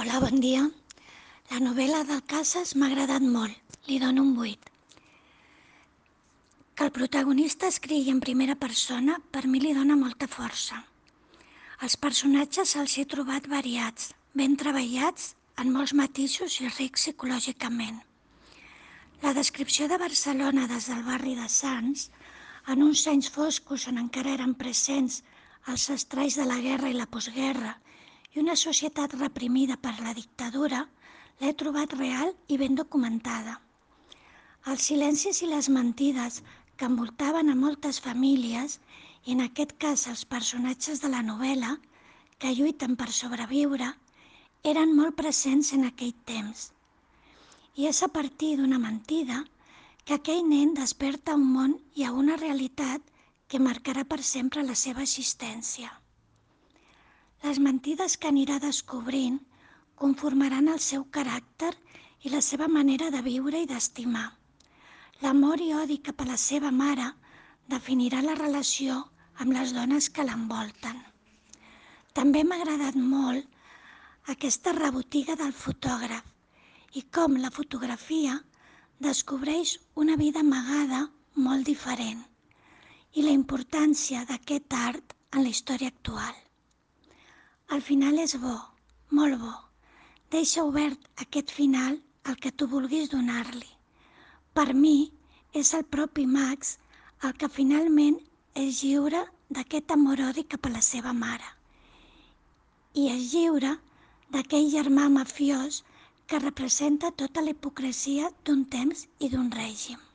Hola, bon dia. La novel·la del Casas m'ha agradat molt. Li dono un 8. Que el protagonista escrigui en primera persona, per mi li dona molta força. Els personatges se'ls he trobat variats, ben treballats, en molts matisos i rics psicològicament. La descripció de Barcelona des del barri de Sants, en uns anys foscos on encara eren presents els estralls de la guerra i la postguerra, i una societat reprimida per la dictadura, l'he trobat real i ben documentada. Els silencis i les mentides que envoltaven a moltes famílies, i en aquest cas els personatges de la novel·la, que lluiten per sobreviure, eren molt presents en aquell temps. I és a partir d'una mentida que aquell nen desperta un món i a una realitat que marcarà per sempre la seva existència. Les mentides que anirà descobrint conformaran el seu caràcter i la seva manera de viure i d'estimar. L'amor i odi cap a la seva mare definirà la relació amb les dones que l'envolten. També m'ha agradat molt aquesta rebotiga del fotògraf i com la fotografia descobreix una vida amagada molt diferent i la importància d'aquest art en la història actual. El final és bo, molt bo. Deixa obert aquest final el que tu vulguis donar-li. Per mi és el propi Max el que finalment és lliure d'aquest amor-odi cap a la seva mare. I és lliure d'aquell germà mafiós que representa tota la hipocresia d'un temps i d'un règim.